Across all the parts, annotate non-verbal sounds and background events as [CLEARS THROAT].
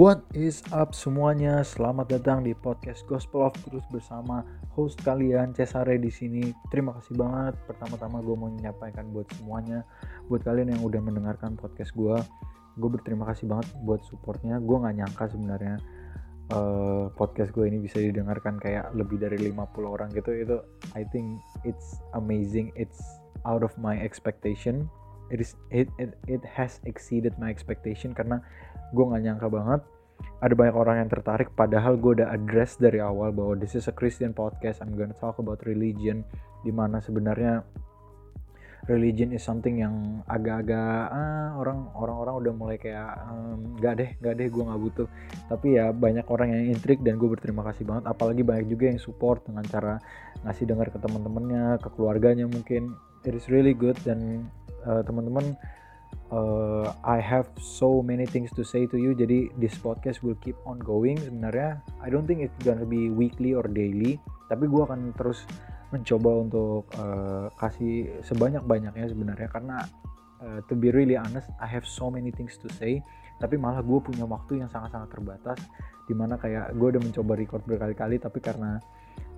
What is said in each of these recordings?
What is up semuanya? Selamat datang di podcast Gospel of Truth bersama host kalian Cesare di sini. Terima kasih banget. Pertama-tama gue mau menyampaikan buat semuanya, buat kalian yang udah mendengarkan podcast gue. Gue berterima kasih banget buat supportnya. Gue nggak nyangka sebenarnya uh, podcast gue ini bisa didengarkan kayak lebih dari 50 orang gitu. Itu I think it's amazing. It's out of my expectation. It is it it, it has exceeded my expectation karena gue nggak nyangka banget ada banyak orang yang tertarik padahal gue udah address dari awal bahwa this is a Christian podcast I'm gonna talk about religion di mana sebenarnya religion is something yang agak-agak ah, orang orang-orang udah mulai kayak um, deh nggak deh gue nggak butuh. Tapi ya banyak orang yang intrik dan gue berterima kasih banget apalagi banyak juga yang support dengan cara ngasih dengar ke teman-temannya ke keluarganya mungkin. It is really good dan uh, teman-teman uh, I have so many things to say to you. Jadi this podcast will keep on going. Sebenarnya I don't think it's gonna be weekly or daily. Tapi gue akan terus mencoba untuk uh, kasih sebanyak-banyaknya sebenarnya. Karena uh, to be really honest I have so many things to say. Tapi malah gue punya waktu yang sangat-sangat terbatas. Di mana kayak gue udah mencoba record berkali-kali tapi karena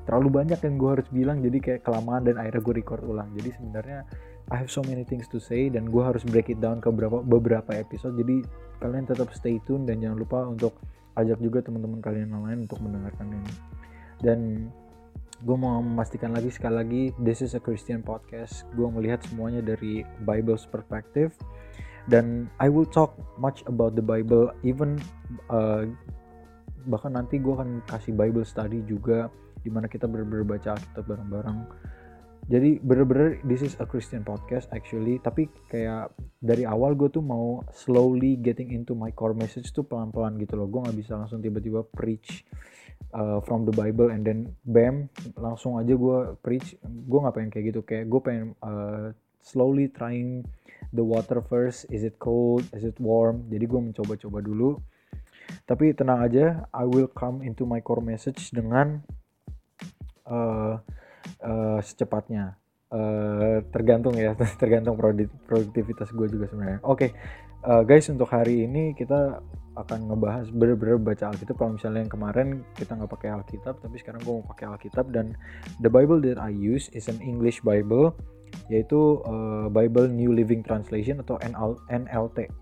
terlalu banyak yang gue harus bilang jadi kayak kelamaan dan akhirnya gue record ulang. Jadi sebenarnya I have so many things to say dan gue harus break it down ke beberapa beberapa episode. Jadi kalian tetap stay tune dan jangan lupa untuk ajak juga teman-teman kalian yang lain untuk mendengarkan ini. Dan gue mau memastikan lagi sekali lagi this is a Christian podcast. Gue melihat semuanya dari Bible's perspective. Dan I will talk much about the Bible even uh, bahkan nanti gue akan kasih Bible study juga di mana kita bener-bener baca Alkitab bareng-bareng jadi bener-bener this is a Christian podcast actually. Tapi kayak dari awal gue tuh mau slowly getting into my core message tuh pelan-pelan gitu loh. Gue nggak bisa langsung tiba-tiba preach uh, from the Bible and then bam langsung aja gue preach. Gue nggak pengen kayak gitu. Kayak gue pengen uh, slowly trying the water first. Is it cold? Is it warm? Jadi gue mencoba-coba dulu. Tapi tenang aja I will come into my core message dengan uh, uh, secepatnya. Uh, tergantung ya [LAUGHS] tergantung produktivitas gue juga sebenarnya. Oke okay. uh, guys untuk hari ini kita akan ngebahas bener-bener baca Alkitab. Kalau misalnya yang kemarin kita nggak pakai Alkitab tapi sekarang gue mau pakai Alkitab dan the Bible that I use is an English Bible yaitu uh, Bible New Living Translation atau NL, NLT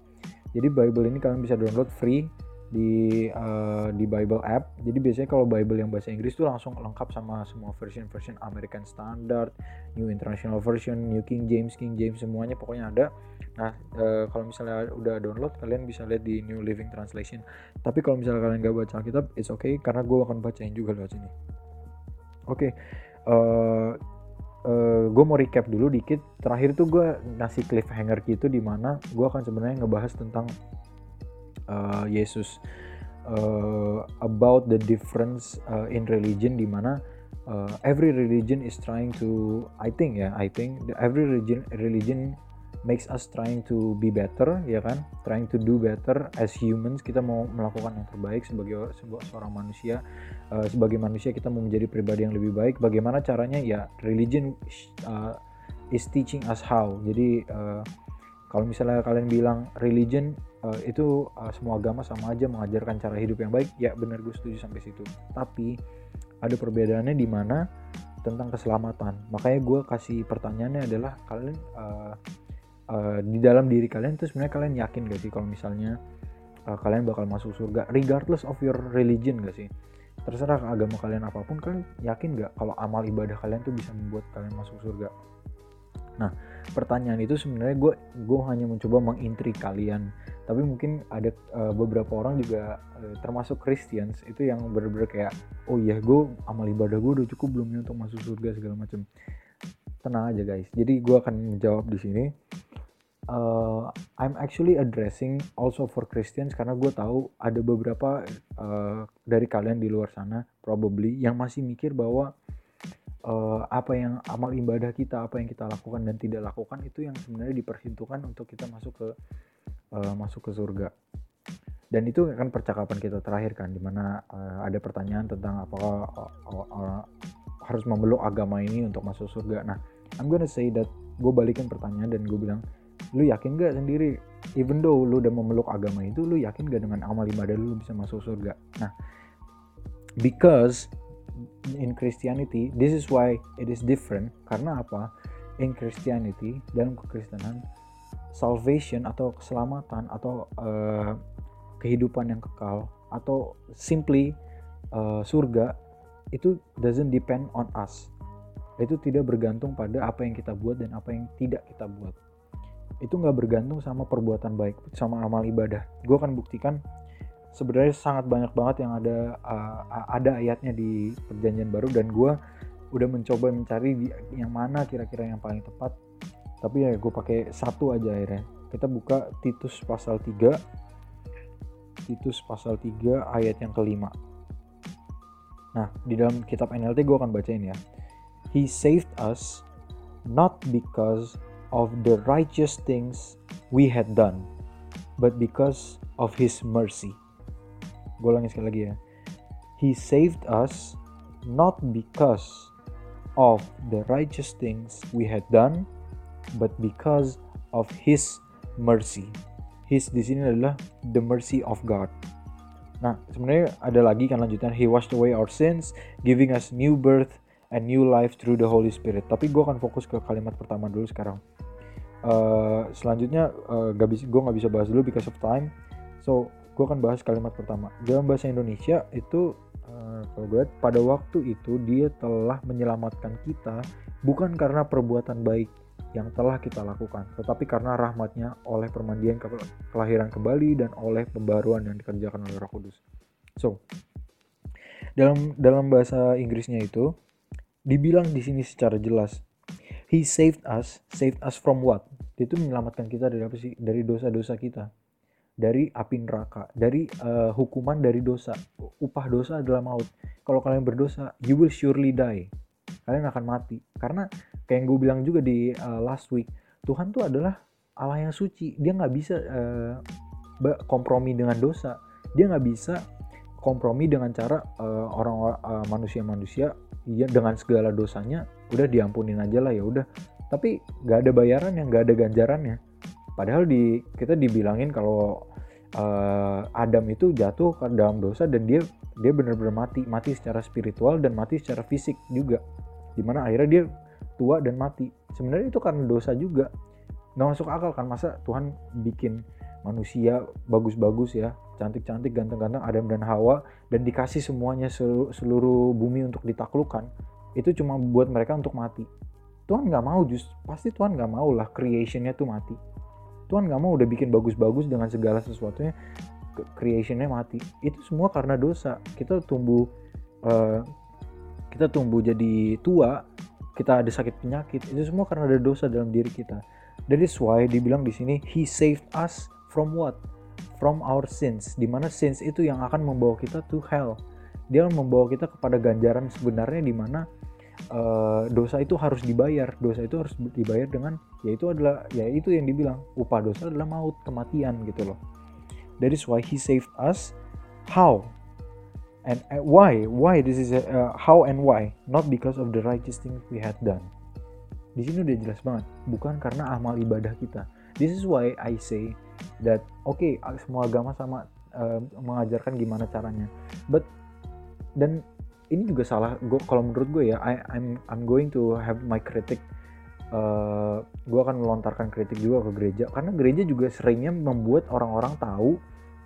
jadi Bible ini kalian bisa download free di uh, di Bible app. Jadi biasanya kalau Bible yang bahasa Inggris tuh langsung lengkap sama semua version-version American Standard, New International Version, New King James, King James semuanya pokoknya ada. Nah uh, kalau misalnya udah download kalian bisa lihat di New Living Translation. Tapi kalau misalnya kalian nggak baca Alkitab, it's okay karena gue akan bacain juga lewat sini. Oke. Okay. Uh, Uh, gue mau recap dulu dikit terakhir tuh gue ngasih cliffhanger gitu di mana gue akan sebenarnya ngebahas tentang uh, Yesus uh, about the difference uh, in religion di mana uh, every religion is trying to I think ya I think every religion religion makes us trying to be better ya kan? Trying to do better as humans. Kita mau melakukan yang terbaik sebagai sebuah seorang manusia uh, sebagai manusia kita mau menjadi pribadi yang lebih baik. Bagaimana caranya? Ya religion uh, is teaching us how. Jadi uh, kalau misalnya kalian bilang religion uh, itu uh, semua agama sama aja mengajarkan cara hidup yang baik. Ya benar gue setuju sampai situ. Tapi ada perbedaannya di mana tentang keselamatan. Makanya gue kasih pertanyaannya adalah kalian uh, uh, di dalam diri kalian itu sebenarnya kalian yakin gak sih kalau misalnya uh, kalian bakal masuk surga? Regardless of your religion gak sih? Terserah agama kalian apa pun kalian yakin gak kalau amal ibadah kalian tuh bisa membuat kalian masuk surga? Nah pertanyaan itu sebenarnya gue gue hanya mencoba mengintrik kalian. Tapi mungkin ada uh, beberapa orang juga uh, termasuk Christians itu yang bener-bener kayak oh iya gue amal ibadah gue udah cukup belum untuk masuk surga segala macam tenang aja guys. Jadi gue akan menjawab di sini. Uh, I'm actually addressing also for Christians karena gue tahu ada beberapa uh, dari kalian di luar sana probably yang masih mikir bahwa apa yang amal ibadah kita apa yang kita lakukan dan tidak lakukan itu yang sebenarnya diperhitungkan untuk kita masuk ke uh, masuk ke surga. Dan itu kan percakapan kita terakhir kan di mana uh, ada pertanyaan tentang apakah uh, uh, uh, harus memeluk agama ini untuk masuk surga. Nah I'm gonna say that gue balikin pertanyaan dan gue bilang lu yakin gak sendiri? Even though lu udah memeluk agama itu lu yakin gak dengan amal ibadah lu bisa masuk surga? Nah because in Christianity this is why it is different. Karena apa? In Christianity dalam kekristenan salvation atau keselamatan atau uh, kehidupan yang kekal atau simply uh, surga itu doesn't depend on us. Itu tidak bergantung pada apa yang kita buat dan apa yang tidak kita buat. Itu nggak bergantung sama perbuatan baik sama amal ibadah. Gue akan buktikan sebenarnya sangat banyak banget yang ada uh, ada ayatnya di perjanjian baru dan gue udah mencoba mencari yang mana kira-kira yang paling tepat. Tapi ya gue pakai satu aja akhirnya. Kita buka Titus pasal 3 Titus pasal 3 ayat yang kelima. Nah di dalam kitab NLT gue akan bacain ya. He saved us not because of the righteous things we had done but because of his mercy gue ulangi sekali lagi ya He saved us not because of the righteous things we had done, but because of His mercy. His di sini adalah the mercy of God. Nah, sebenarnya ada lagi kan lanjutan He washed away our sins, giving us new birth and new life through the Holy Spirit. Tapi gue akan fokus ke kalimat pertama dulu sekarang. Uh, selanjutnya uh, gak bisa, gue nggak bisa bahas dulu because of time. So gue akan bahas kalimat pertama. Dalam bahasa Indonesia itu Eh, kalau gue pada waktu itu dia telah menyelamatkan kita bukan karena perbuatan baik yang telah kita lakukan, tetapi karena rahmatnya oleh permandian ke kelahiran kembali dan oleh pembaruan yang dikerjakan oleh Roh Kudus. So, dalam dalam bahasa Inggrisnya itu dibilang di sini secara jelas, He saved us, saved us from what? Dia itu menyelamatkan kita dari apa sih? Dari dosa-dosa kita dari api neraka, dari uh, hukuman dari dosa. Upah dosa adalah maut. Kalau kalian berdosa, you will surely die. Kalian akan mati. Karena kayak yang gue bilang juga di uh, last week, Tuhan tuh adalah Allah yang suci. Dia nggak bisa uh, kompromi dengan dosa. Dia nggak bisa kompromi dengan cara uh, orang uh, manusia-manusia ya dengan segala dosanya udah diampunin aja lah ya udah. Tapi nggak ada bayaran yang nggak ada ganjarannya padahal di kita dibilangin kalau uh, Adam itu jatuh ke dalam dosa dan dia dia benar-benar mati. Mati secara spiritual dan mati secara fisik juga. Di mana akhirnya dia tua dan mati. Sebenarnya itu karena dosa juga. Nggak masuk akal kan masa Tuhan bikin manusia bagus-bagus ya. Cantik-cantik ganteng-ganteng Adam dan Hawa. Dan dikasih semuanya seluruh, seluruh bumi untuk ditaklukkan itu cuma buat mereka untuk mati. Tuhan nggak mau just pasti Tuhan nggak mau lah creationnya tuh mati Tuhan nggak mau udah bikin bagus-bagus dengan segala sesuatunya creationnya mati. Itu semua karena dosa. Kita tumbuh uh, kita tumbuh jadi tua kita ada sakit penyakit. Itu semua karena ada dosa dalam diri kita. That is why dibilang di sini he saved us from what? From our sins. Di mana sins itu yang akan membawa kita to hell. Dia membawa kita kepada ganjaran sebenarnya di mana uh, dosa itu harus dibayar. Dosa itu harus dibayar dengan yaitu adalah ya itu yang dibilang upah dosa adalah maut kematian gitu loh. That is why he saved us. How? And uh, why? Why this is a, uh, how and why? Not because of the righteous things we had done. Di sini udah jelas banget. Bukan karena amal ibadah kita. This is why I say that oke okay, semua agama sama uh, mengajarkan gimana caranya. But dan ini juga salah. Gue kalau menurut gue ya I, I'm I'm going to have my critic uh, gue akan melontarkan kritik juga ke gereja. Karena gereja juga seringnya membuat orang-orang tahu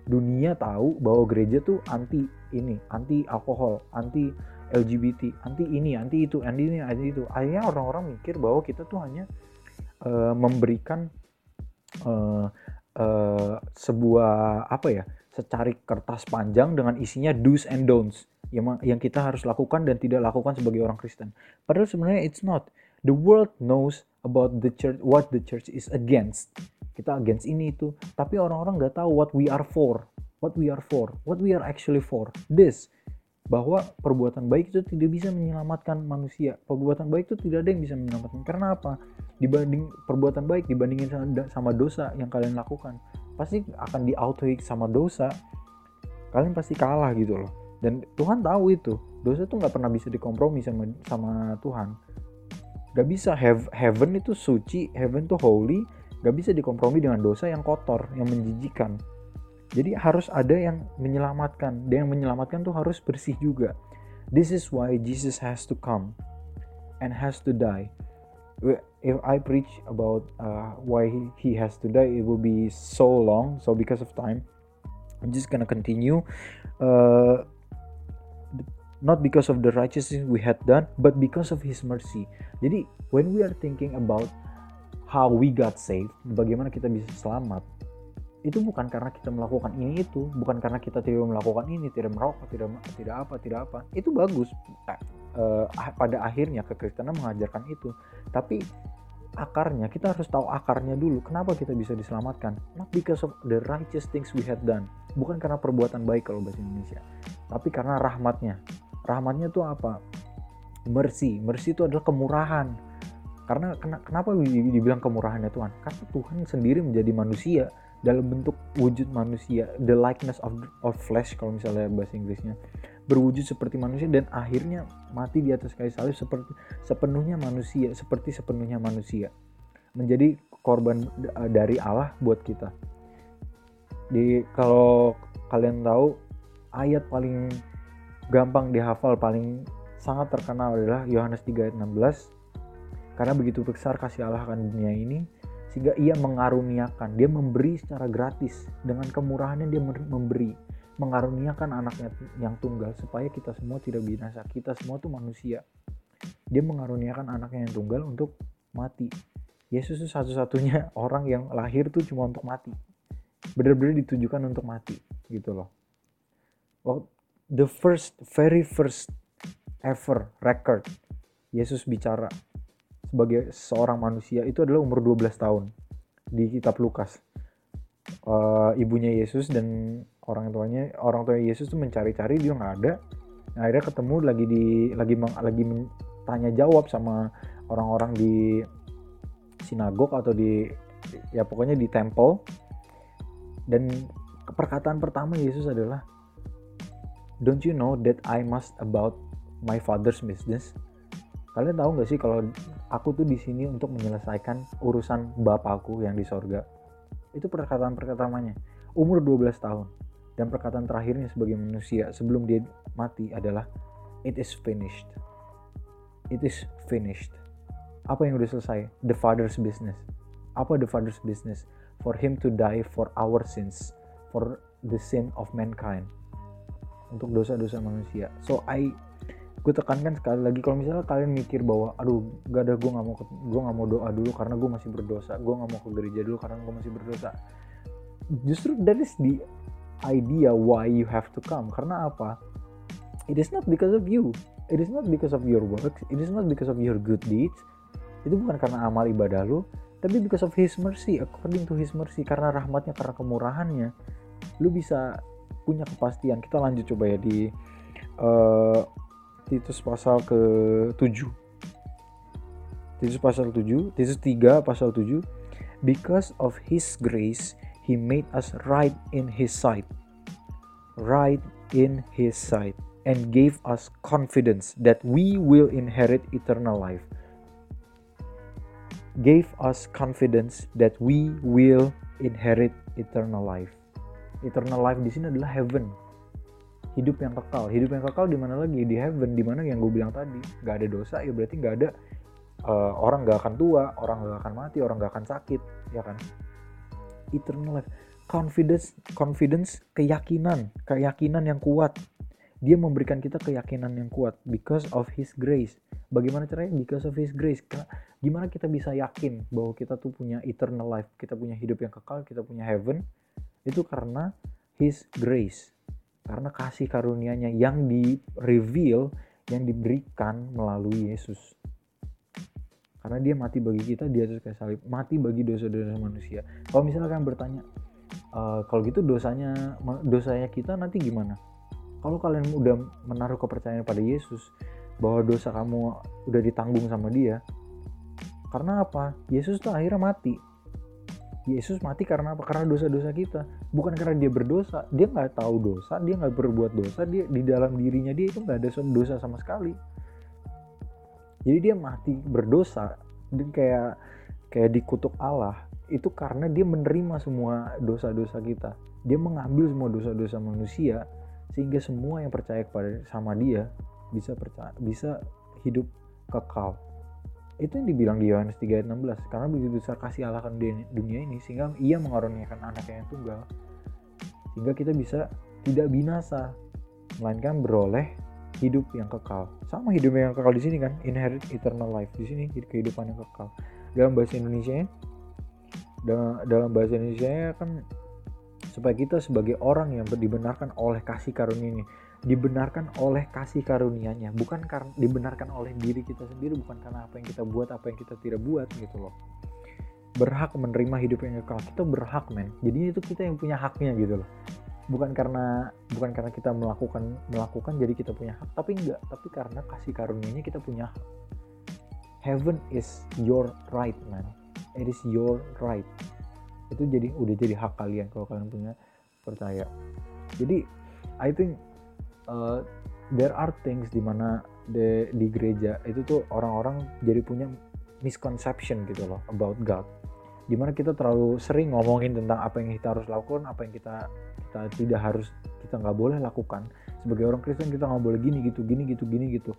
dunia tahu bahwa gereja tuh anti ini anti alkohol anti LGBT anti ini anti itu anti ini anti itu. Akhirnya orang-orang mikir bahwa kita tuh hanya uh, memberikan uh, uh, sebuah apa ya secari kertas panjang dengan isinya do's and don'ts yang yang kita harus lakukan dan tidak lakukan sebagai orang Kristen. Padahal sebenarnya it's not. The world knows about the church, what the church is against. Kita against ini itu, tapi orang-orang nggak tahu what we are for, what we are for, what we are actually for. This bahwa perbuatan baik itu tidak bisa menyelamatkan manusia. Perbuatan baik itu tidak ada yang bisa menyelamatkan. Karena apa? Dibanding perbuatan baik dibandingin sama dosa yang kalian lakukan, pasti akan di sama dosa. Kalian pasti kalah gitu loh dan Tuhan tahu itu dosa tuh nggak pernah bisa dikompromi sama sama Tuhan Gak bisa have, heaven itu suci heaven tuh holy Gak bisa dikompromi dengan dosa yang kotor, yang menjijikan. Jadi harus ada yang menyelamatkan. Dan yang menyelamatkan tuh harus bersih juga. This is why Jesus has to come and has to die. If I preach about uh, why he, he has to die, it will be so long. So because of time, I'm just gonna continue. Uh, not because of the righteousness we had done, but because of His mercy. Jadi when we are thinking about how we got saved, bagaimana kita bisa selamat, itu bukan karena kita melakukan ini itu, bukan karena kita tidak melakukan ini, tidak merokok, tidak tidak apa, tidak apa. Itu bagus. Uh, pada akhirnya kekristenan mengajarkan itu. Tapi akarnya kita harus tahu akarnya dulu. Kenapa kita bisa diselamatkan? Not because of the righteous things we had done. Bukan karena perbuatan baik kalau bahasa Indonesia, tapi karena rahmatnya. Rahmatnya itu apa? Mercy. Mercy itu adalah kemurahan. Karena kenapa dibilang kemurahannya Tuhan? Karena Tuhan sendiri menjadi manusia dalam bentuk wujud manusia the likeness of of flesh kalau misalnya bahasa Inggrisnya berwujud seperti manusia dan akhirnya mati di atas kayu salib seperti sepenuhnya manusia seperti sepenuhnya manusia menjadi korban dari Allah buat kita di kalau kalian tahu ayat paling gampang dihafal paling sangat terkenal adalah Yohanes 3 ayat 16 karena begitu besar kasih Allah akan dunia ini sehingga ia mengaruniakan dia memberi secara gratis dengan kemurahannya dia memberi mengaruniakan anaknya yang tunggal supaya kita semua tidak binasa. Kita semua tuh manusia. Dia mengaruniakan anaknya yang tunggal untuk mati. Yesus itu satu-satunya [LAUGHS] orang yang lahir tuh cuma untuk mati. Benar-benar ditujukan untuk mati gitu loh the first very first ever record Yesus bicara sebagai seorang manusia itu adalah umur 12 tahun di kitab Lukas. Uh, ibunya Yesus dan orang tuanya orang tua Yesus tuh mencari-cari dia nggak ada. Nah, akhirnya ketemu lagi di lagi lagi tanya jawab sama orang-orang di sinagog atau di ya pokoknya di temple dan perkataan pertama Yesus adalah Don't you know that I must about my father's business? Kalian tahu nggak sih kalau aku tuh di sini untuk menyelesaikan urusan bapakku yang di sorga? Itu perkataan perkataannya. Umur 12 tahun. Dan perkataan terakhirnya sebagai manusia sebelum dia mati adalah It is finished. It is finished. Apa yang udah selesai? The Father's business. Apa the Father's business? For him to die for our sins. For the sin of mankind. Untuk dosa-dosa manusia. So I gue tekankan sekali lagi kalau misalnya kalian mikir bahwa aduh gak ada gue nggak mau gue nggak mau doa dulu karena gue masih berdosa gue nggak mau ke gereja dulu karena gue masih berdosa. Justru that is the idea why you have to come. Karena apa? It is not because of you. It is not because of your work it is not because of your good deeds. Itu bukan karena amal ibadah lu tapi because of his mercy. According to his mercy karena rahmatnya karena kemurahannya lu bisa punya kepastian. Kita lanjut coba ya di uh, Titus pasal ke-7 Titus pasal 7 Titus 3 pasal 7 Because of his grace he made us right in his sight. Right in his sight and gave us confidence that we will inherit eternal life. Gave us confidence that we will inherit eternal life eternal life di sini adalah heaven. Hidup yang kekal. Hidup yang kekal di mana lagi? Di heaven di mana yang gue bilang tadi. Nggak ada dosa ya berarti nggak ada uh, orang nggak akan tua orang nggak akan mati orang nggak akan sakit ya kan? Eternal life. Confidence confidence keyakinan keyakinan yang kuat. Dia memberikan kita keyakinan yang kuat because of his grace. Bagaimana caranya? Because of his grace. Gimana kita bisa yakin bahwa kita tuh punya eternal life? Kita punya hidup yang kekal kita punya heaven itu karena his grace. Karena kasih karunia-Nya yang di reveal yang diberikan melalui Yesus. Karena dia mati bagi kita di atas kayu salib mati bagi dosa-dosa manusia. Kalau misalnya kalian bertanya e, kalau gitu dosanya dosanya kita nanti gimana? Kalau kalian udah menaruh kepercayaan pada Yesus bahwa dosa kamu udah ditanggung sama dia karena apa? Yesus tuh akhirnya mati Yesus mati karena apa? Karena dosa-dosa kita. Bukan karena dia berdosa. Dia nggak tahu dosa, dia nggak berbuat dosa. Dia di dalam dirinya dia itu nggak ada dosa sama sekali. Jadi dia mati berdosa. Dia kayak kayak dikutuk Allah. itu karena dia menerima semua dosa-dosa kita dia mengambil semua dosa-dosa manusia sehingga semua yang percaya kepada sama dia bisa percaya bisa hidup kekal itu yang dibilang di Yohanes 3 ayat 16 karena begitu besar kasih Allah akan dunia ini sehingga ia mengaruniakan anaknya yang tunggal sehingga kita bisa tidak binasa melainkan beroleh hidup yang kekal. Sama hidup yang kekal di sini kan inherit eternal life. Di sini kehidupan yang kekal. Dalam bahasa Indonesia dalam bahasa Indonesia kan supaya kita sebagai orang yang dibenarkan oleh kasih karunia ini dibenarkan oleh kasih karunia-Nya, bukan karena dibenarkan oleh diri kita sendiri, bukan karena apa yang kita buat, apa yang kita tidak buat gitu loh. Berhak menerima hidup yang kekal. Kita berhak, men. Jadi itu kita yang punya haknya gitu loh. Bukan karena bukan karena kita melakukan melakukan jadi kita punya hak, tapi enggak, tapi karena kasih karunia-Nya kita punya hak. Heaven is your right, man. It is your right. Itu jadi udah jadi hak kalian kalau kalian punya percaya. Jadi I think uh, there are things di mana di, gereja itu tuh orang-orang jadi punya misconception gitu loh about God. Di mana kita terlalu sering ngomongin tentang apa yang kita harus lakukan apa yang kita kita tidak harus kita nggak boleh lakukan. Sebagai orang Kristen kita nggak boleh gini gitu gini gitu gini gitu.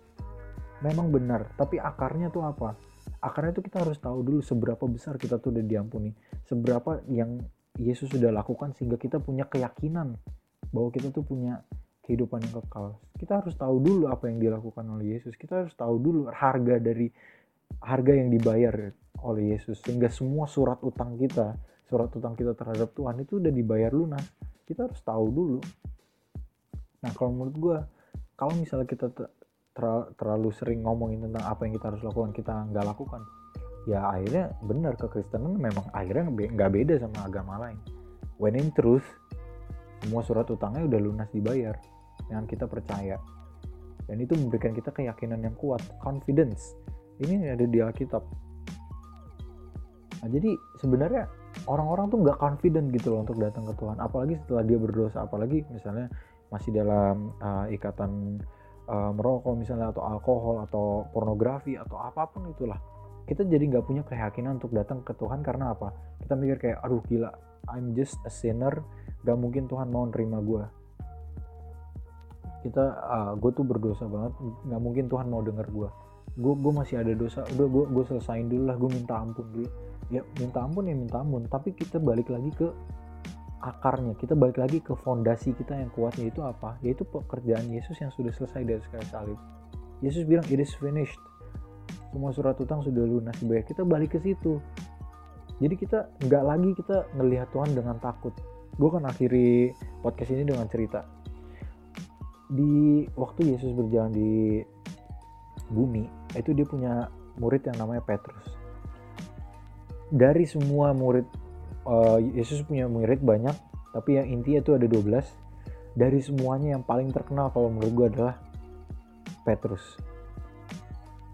Memang benar tapi akarnya tuh apa? Akarnya tuh kita harus tahu dulu seberapa besar kita tuh udah diampuni. Seberapa yang Yesus sudah lakukan sehingga kita punya keyakinan bahwa kita tuh punya kehidupan yang kekal. Kita harus tahu dulu apa yang dilakukan oleh Yesus. Kita harus tahu dulu harga dari harga yang dibayar oleh Yesus sehingga semua surat utang kita, surat utang kita terhadap Tuhan itu udah dibayar lunas. Kita harus tahu dulu. Nah, kalau menurut gue, kalau misalnya kita terlalu sering ngomongin tentang apa yang kita harus lakukan, kita nggak lakukan, ya akhirnya benar kekristenan memang akhirnya nggak beda sama agama lain. When in truth, semua surat utangnya udah lunas dibayar dengan kita percaya. Dan itu memberikan kita keyakinan yang kuat confidence. Ini ada di Alkitab. Nah, jadi sebenarnya orang-orang tuh nggak confident gitu loh untuk datang ke Tuhan. Apalagi setelah dia berdosa apalagi misalnya masih dalam uh, ikatan uh, merokok misalnya atau alkohol atau pornografi atau apa pun itulah. Kita jadi nggak punya keyakinan untuk datang ke Tuhan karena apa? Kita mikir kayak aduh gila I'm just a sinner. Gak mungkin Tuhan mau nerima gue kita ah, gue tuh berdosa banget. Nggak mungkin Tuhan mau denger gue gue masih ada dosa. Udah gue gue selesain dulu lah. Gue minta ampun dulu. Ya minta ampun ya minta ampun. Tapi kita balik lagi ke akarnya. Kita balik lagi ke fondasi kita yang kuatnya itu apa? Yaitu pekerjaan Yesus yang sudah selesai dari sekali salib. Yesus bilang it is finished. Semua surat utang sudah lunas. Dibayar kita balik ke situ. Jadi kita nggak lagi kita ngelihat Tuhan dengan takut. Gue kan akhiri podcast ini dengan cerita di waktu Yesus berjalan di bumi itu dia punya murid yang namanya Petrus. Dari semua murid uh, Yesus punya murid banyak tapi yang intinya itu ada 12 dari semuanya yang paling terkenal kalau menurut gue adalah Petrus.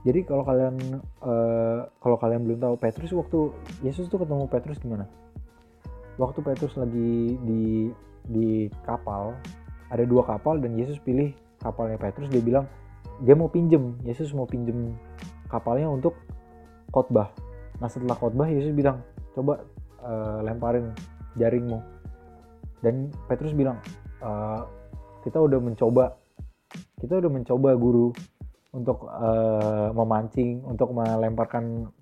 Jadi kalau kalian uh, kalau kalian belum tahu Petrus waktu Yesus tuh ketemu Petrus gimana? Waktu Petrus lagi di di kapal ada dua kapal dan Yesus pilih kapalnya Petrus dia bilang dia mau pinjem. Yesus mau pinjem kapalnya untuk khotbah. Nah setelah khotbah Yesus bilang coba uh, lemparin jaringmu. Dan Petrus bilang uh, kita udah mencoba kita udah mencoba guru untuk uh, memancing untuk melemparkan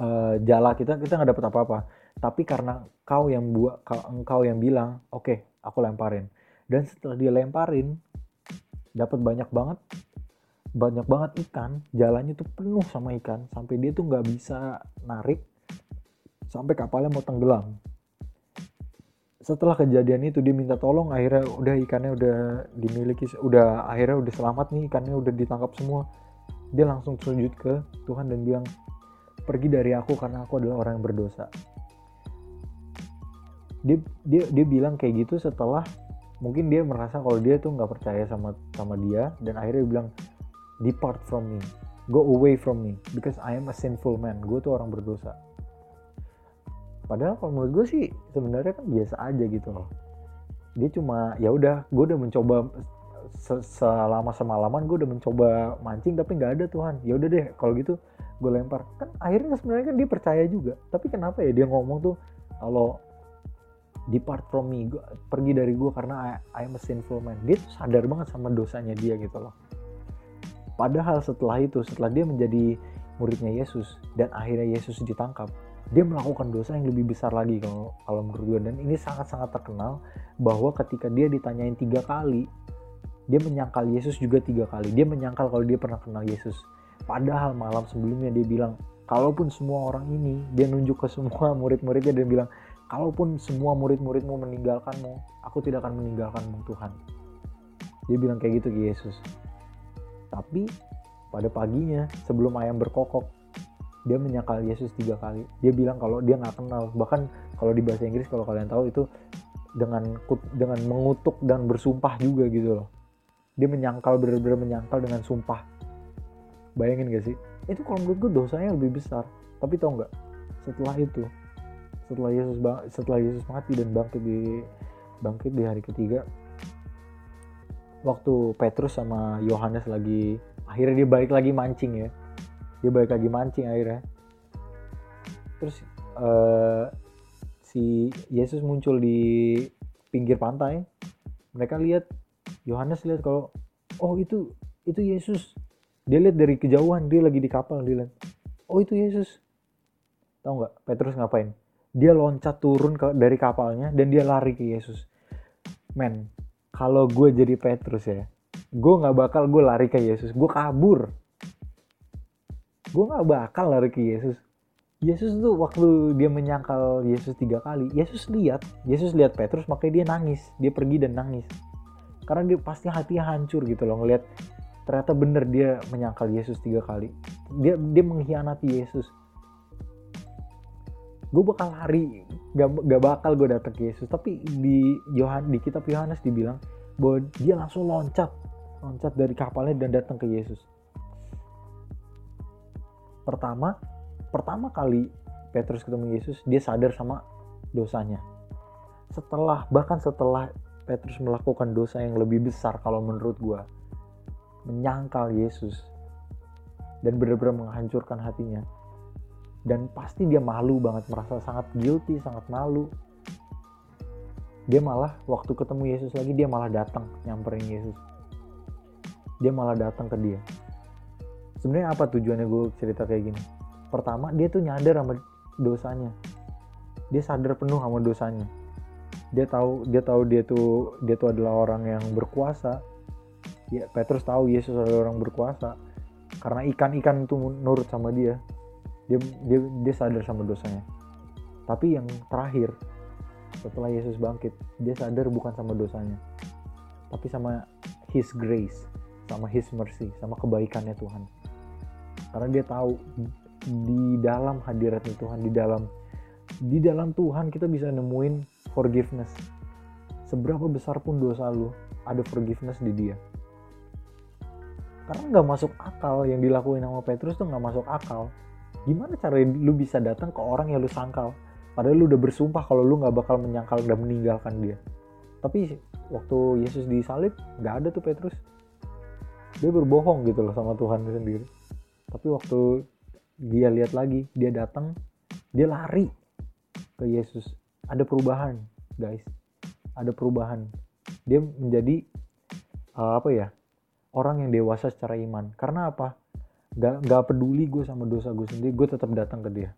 uh, jala kita kita nggak dapat apa-apa. Tapi karena kau yang buat engkau yang bilang oke okay, aku lemparin dan setelah dia lemparin dapat banyak banget banyak banget ikan. Jalannya tuh penuh sama ikan sampai dia tuh nggak bisa narik sampai kapalnya mau tenggelam. Setelah kejadian itu dia minta tolong akhirnya udah ikannya udah dimiliki udah akhirnya udah selamat nih ikannya udah ditangkap semua. Dia langsung sujud ke Tuhan dan bilang pergi dari aku karena aku adalah orang yang berdosa. Dia dia dia bilang kayak gitu setelah mungkin dia merasa kalau dia tuh nggak percaya sama sama dia dan akhirnya bilang depart from me. Go away from me because I am a sinful man. Gue tuh orang berdosa. Padahal kalau menurut gue sih sebenarnya kan biasa aja gitu loh. Dia cuma ya udah gue udah mencoba selama semalaman gue udah mencoba mancing tapi nggak ada Tuhan. Ya udah deh kalau gitu gue lempar. Kan akhirnya sebenarnya kan dia percaya juga. Tapi kenapa ya dia ngomong tuh kalau depart from me gua, pergi dari gue karena I, I am a sinful man. Dia tuh sadar banget sama dosanya dia gitu loh. Padahal setelah itu setelah dia menjadi muridnya Yesus dan akhirnya Yesus ditangkap dia melakukan dosa yang lebih besar lagi kalau kalau menurut gue dan ini sangat-sangat terkenal bahwa ketika dia ditanyain tiga kali dia menyangkal Yesus juga tiga kali. Dia menyangkal kalau dia pernah kenal Yesus. Padahal malam sebelumnya dia bilang kalaupun semua orang ini dia nunjuk ke semua murid-muridnya dan bilang kalaupun semua murid-muridmu meninggalkanmu aku tidak akan meninggalkanmu Tuhan. Dia bilang kayak gitu ke Yesus. Tapi pada paginya sebelum ayam berkokok dia menyangkal Yesus tiga kali. Dia bilang kalau dia nggak kenal. Bahkan kalau di bahasa Inggris kalau kalian tahu itu dengan dengan mengutuk dan bersumpah juga gitu loh. Dia menyangkal benar-benar menyangkal dengan sumpah. Bayangin gak sih? Itu kalau menurut gue dosanya lebih besar. Tapi tau nggak? Setelah itu setelah Yesus setelah Yesus mati dan bangkit di bangkit di hari ketiga waktu Petrus sama Yohanes lagi akhirnya dia balik lagi mancing ya. Dia balik lagi mancing akhirnya. Terus uh, si Yesus muncul di pinggir pantai. Mereka lihat Yohanes lihat kalau oh itu itu Yesus. Dia lihat dari kejauhan dia lagi di kapal dia lihat oh itu Yesus. Tahu nggak Petrus ngapain dia loncat turun ke, dari kapalnya dan dia lari ke Yesus. Men kalau gue jadi Petrus ya gue nggak bakal gue lari ke Yesus. Gue kabur. Gue nggak bakal lari ke Yesus. Yesus tuh waktu dia menyangkal Yesus tiga kali Yesus lihat Yesus lihat Petrus makanya dia nangis. Dia pergi dan nangis. Karena dia pasti hatinya hancur gitu loh ngelihat ternyata bener dia menyangkal Yesus tiga kali. Dia dia mengkhianati Yesus gue bakal lari. Gak, gak bakal gue datang ke Yesus. Tapi di Yohan di kitab Yohanes dibilang bahwa dia langsung loncat. Loncat dari kapalnya dan datang ke Yesus. Pertama pertama kali Petrus ketemu Yesus dia sadar sama dosanya. Setelah bahkan setelah Petrus melakukan dosa yang lebih besar kalau menurut gue menyangkal Yesus dan benar-benar menghancurkan hatinya dan pasti dia malu banget merasa sangat guilty sangat malu. Dia malah waktu ketemu Yesus lagi dia malah datang nyamperin Yesus. Dia malah datang ke dia. Sebenarnya apa tujuannya gue cerita kayak gini? Pertama dia tuh nyadar sama dosanya. Dia sadar penuh sama dosanya. Dia tahu dia tahu dia tuh dia tuh adalah orang yang berkuasa. Ya Petrus tahu Yesus adalah orang berkuasa. Karena ikan-ikan itu nurut sama dia dia dia dia sadar sama dosanya tapi yang terakhir setelah Yesus bangkit dia sadar bukan sama dosanya tapi sama His grace sama His mercy sama kebaikannya Tuhan karena dia tahu di dalam hadiratnya Tuhan di dalam di dalam Tuhan kita bisa nemuin forgiveness. Seberapa besar pun dosa lu, ada forgiveness di dia. Karena nggak masuk akal yang dilakuin sama Petrus tuh nggak masuk akal. Gimana cara lu bisa datang ke orang yang lu sangkal? Padahal lu udah bersumpah kalau lu nggak bakal menyangkal dan meninggalkan dia. Tapi waktu Yesus disalib, nggak ada tuh Petrus. Dia berbohong gitu loh sama Tuhan sendiri. Tapi waktu dia lihat lagi, dia datang, dia lari ke Yesus ada perubahan guys ada perubahan dia menjadi uh, apa ya orang yang dewasa secara iman karena apa gak, gak peduli gue sama dosa gue sendiri gue tetap datang ke dia.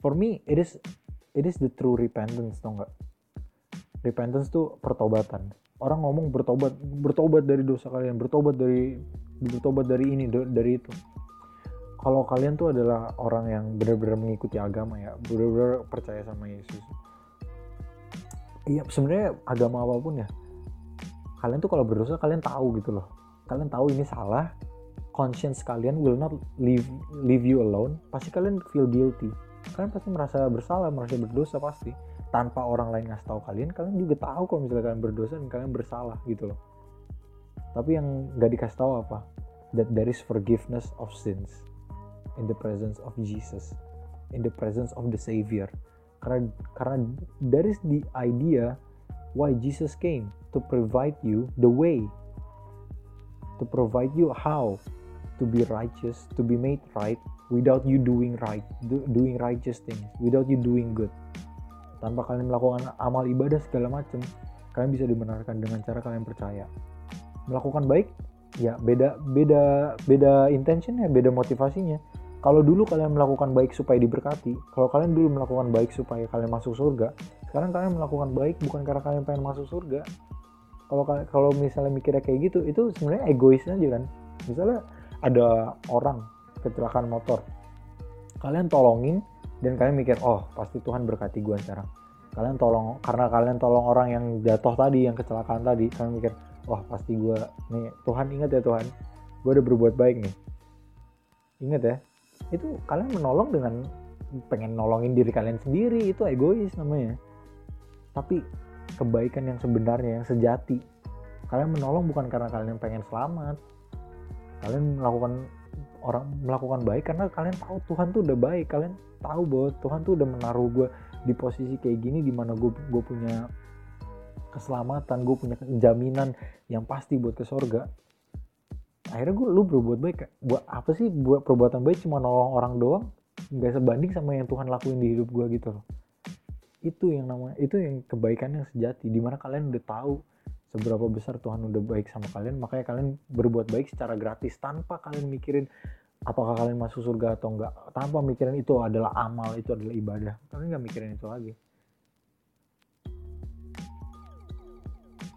For me it is it is the true repentance tau gak repentance tuh pertobatan. Orang ngomong bertobat bertobat dari dosa kalian bertobat dari bertobat dari ini dari itu. Kalau kalian tuh adalah orang yang benar-benar mengikuti agama ya benar-benar percaya sama Yesus. Iya sebenarnya agama apa pun ya kalian tuh kalau berdosa kalian tahu gitu loh. Kalian tahu ini salah conscience kalian will not leave leave you alone pasti kalian feel guilty. Kalian pasti merasa bersalah merasa berdosa pasti. Tanpa orang lain ngasih tahu kalian kalian juga tahu kalau misalnya kalian berdosa dan kalian bersalah gitu loh. Tapi yang nggak dikasih tahu apa? That there is forgiveness of sins in the presence of Jesus in the presence of the Savior. Karena karena that is the idea why Jesus came to provide you the way to provide you how to be righteous to be made right without you doing right do, doing righteous things without you doing good. Tanpa kalian melakukan amal ibadah segala macam kalian bisa dibenarkan dengan cara kalian percaya. Melakukan baik ya beda beda beda intentionnya beda motivasinya. Kalau dulu kalian melakukan baik supaya diberkati kalau kalian dulu melakukan baik supaya kalian masuk surga sekarang kalian melakukan baik bukan karena kalian pengen masuk surga. Kalau kalau misalnya mikirnya kayak gitu itu sebenarnya egois aja kan. Misalnya ada orang kecelakaan motor. Kalian tolongin dan kalian mikir oh pasti Tuhan berkati gue sekarang. Kalian tolong karena kalian tolong orang yang jatuh tadi yang kecelakaan tadi kalian mikir wah pasti gue nih Tuhan ingat ya Tuhan gue udah berbuat baik nih. Ingat ya itu kalian menolong dengan pengen nolongin diri kalian sendiri itu egois namanya. Tapi kebaikan yang sebenarnya yang sejati kalian menolong bukan karena kalian pengen selamat kalian melakukan orang melakukan baik karena kalian tahu Tuhan tuh udah baik. Kalian tahu bahwa Tuhan tuh udah menaruh gue di posisi kayak gini di mana gue gue punya keselamatan gue punya jaminan yang pasti buat ke surga akhirnya gue lu berbuat baik buat apa sih? Buat perbuatan baik cuma nolong orang doang? Nggak sebanding sama yang Tuhan lakuin di hidup gue gitu loh. Itu yang namanya itu yang kebaikan yang sejati di mana kalian udah tahu seberapa besar Tuhan udah baik sama kalian makanya kalian berbuat baik secara gratis tanpa kalian mikirin apakah kalian masuk surga atau enggak. Tanpa mikirin itu adalah amal itu adalah ibadah. Kalian nggak mikirin itu lagi.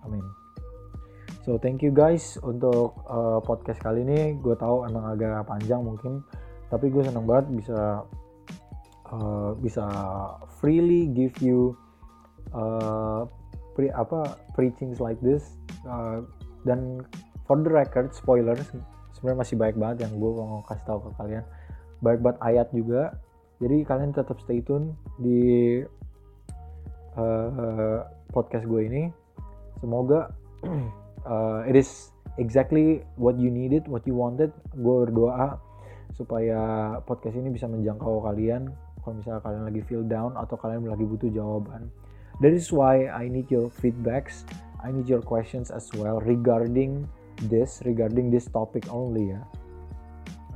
Amin. So thank you guys untuk uh, podcast kali ini. Gue tahu emang agak panjang mungkin tapi gue seneng banget bisa uh, bisa freely give you uh, pre apa preachings like this uh, dan for the record spoilers sebenarnya masih baik banget yang gue mau kasih tahu ke kalian. Baik banget ayat juga. Jadi kalian tetap stay tune di uh, podcast gue ini. Semoga [CLEARS THROAT] uh, it is exactly what you needed what you wanted. Gue berdoa supaya podcast ini bisa menjangkau kalian. Kalau misalnya kalian lagi feel down atau kalian lagi butuh jawaban That is why I need your feedbacks. I need your questions as well regarding this, regarding this topic only ya.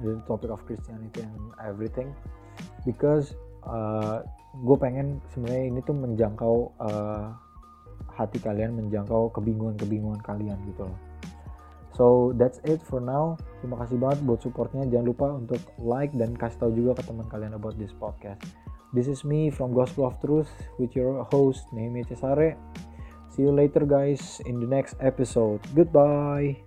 The topic of Christianity and everything. Because uh, gue pengen sebenarnya ini tuh menjangkau uh, hati kalian, menjangkau kebingungan-kebingungan kalian gitu loh. So that's it for now. Terima kasih banget buat supportnya. Jangan lupa untuk like dan kasih tahu juga ke teman kalian about this podcast. This is me from Gospel of Truth with your host Nehemia Cesare. See you later guys in the next episode. Goodbye.